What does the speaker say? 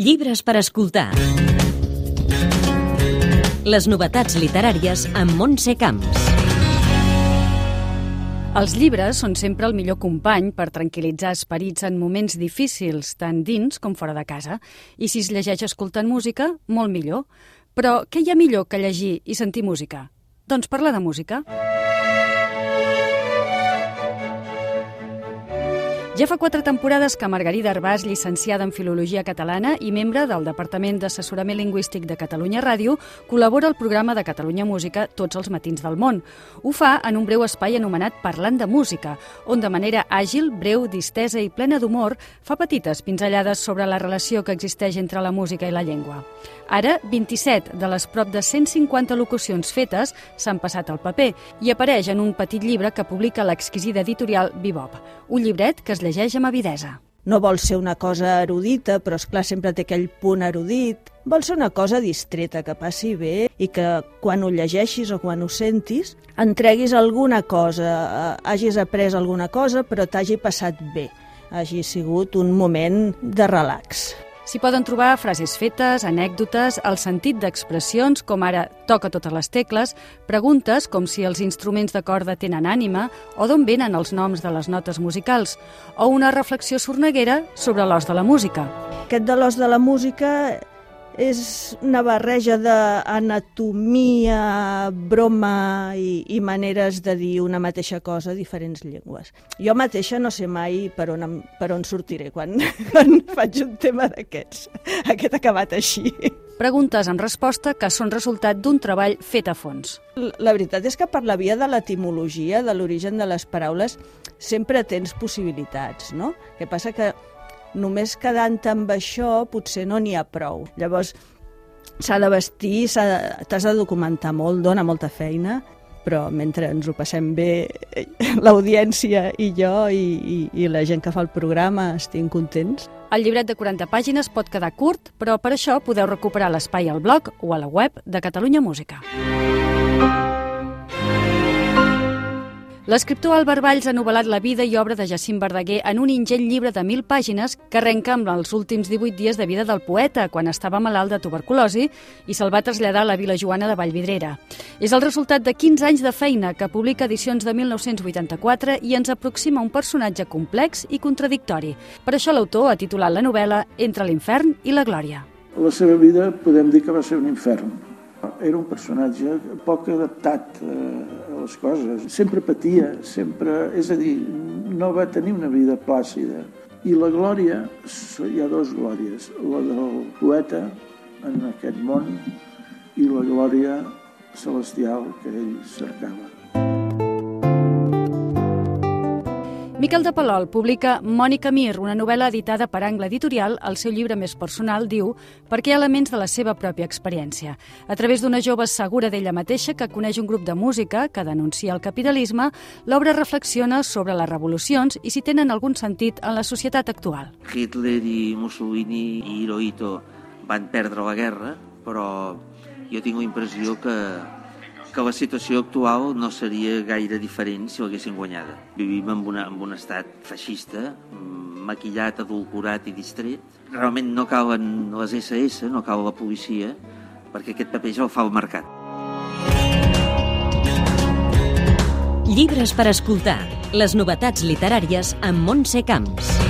Llibres per escoltar. Les novetats literàries amb Montse Camps. Els llibres són sempre el millor company per tranquil·litzar esperits en moments difícils, tant dins com fora de casa. I si es llegeix escoltant música, molt millor. Però què hi ha millor que llegir i sentir música? Doncs parlar de música. Música Ja fa quatre temporades que Margarida Arbàs, llicenciada en Filologia Catalana i membre del Departament d'Assessorament Lingüístic de Catalunya Ràdio, col·labora al programa de Catalunya Música Tots els matins del món. Ho fa en un breu espai anomenat Parlant de Música, on de manera àgil, breu, distesa i plena d'humor fa petites pinzellades sobre la relació que existeix entre la música i la llengua. Ara, 27 de les prop de 150 locucions fetes s'han passat al paper i apareix en un petit llibre que publica l'exquisida editorial Bebop, un llibret que es llegeix amb avidesa. No vol ser una cosa erudita, però és clar sempre té aquell punt erudit. Vol ser una cosa distreta, que passi bé i que quan ho llegeixis o quan ho sentis entreguis alguna cosa, eh, hagis après alguna cosa, però t'hagi passat bé, hagi sigut un moment de relax. S'hi poden trobar frases fetes, anècdotes, el sentit d'expressions, com ara toca totes les tecles, preguntes com si els instruments de corda tenen ànima o d'on venen els noms de les notes musicals, o una reflexió sorneguera sobre l'os de la música. Aquest de l'os de la música és una barreja d'anatomia, broma i, i maneres de dir una mateixa cosa a diferents llengües. Jo mateixa no sé mai per on, per on sortiré quan, quan faig un tema d'aquests. Aquest acabat així. Preguntes amb resposta que són resultat d'un treball fet a fons. La veritat és que per la via de l'etimologia, de l'origen de les paraules, sempre tens possibilitats, no? El que passa que només quedant amb això potser no n'hi ha prou. Llavors, s'ha de vestir, t'has de documentar molt, dona molta feina, però mentre ens ho passem bé l'audiència i jo i, i, i la gent que fa el programa estic contents. El llibret de 40 pàgines pot quedar curt, però per això podeu recuperar l'espai al blog o a la web de Catalunya Música. L'escriptor Albert Valls ha novel·lat la vida i obra de Jacint Verdaguer en un ingent llibre de mil pàgines que arrenca amb els últims 18 dies de vida del poeta, quan estava malalt de tuberculosi i se'l va traslladar a la Vila Joana de Vallvidrera. És el resultat de 15 anys de feina que publica edicions de 1984 i ens aproxima un personatge complex i contradictori. Per això l'autor ha titulat la novel·la Entre l'infern i la glòria. La seva vida podem dir que va ser un infern era un personatge poc adaptat eh, a les coses. Sempre patia, sempre... És a dir, no va tenir una vida plàcida. I la glòria, hi ha dues glòries. La del poeta en aquest món i la glòria celestial que ell cercava. Miquel de Palol publica Mònica Mir, una novel·la editada per Angle Editorial. El seu llibre més personal diu perquè hi ha elements de la seva pròpia experiència. A través d'una jove segura d'ella mateixa que coneix un grup de música que denuncia el capitalisme, l'obra reflexiona sobre les revolucions i si tenen algun sentit en la societat actual. Hitler i Mussolini i Hirohito van perdre la guerra, però jo tinc la impressió que que la situació actual no seria gaire diferent si l'haguessin guanyada. Vivim en, una, en un estat feixista, maquillat, adulcorat i distret. Realment no calen les SS, no cal la policia, perquè aquest paper ja el fa el mercat. Llibres per escoltar. Les novetats literàries amb Montse Camps.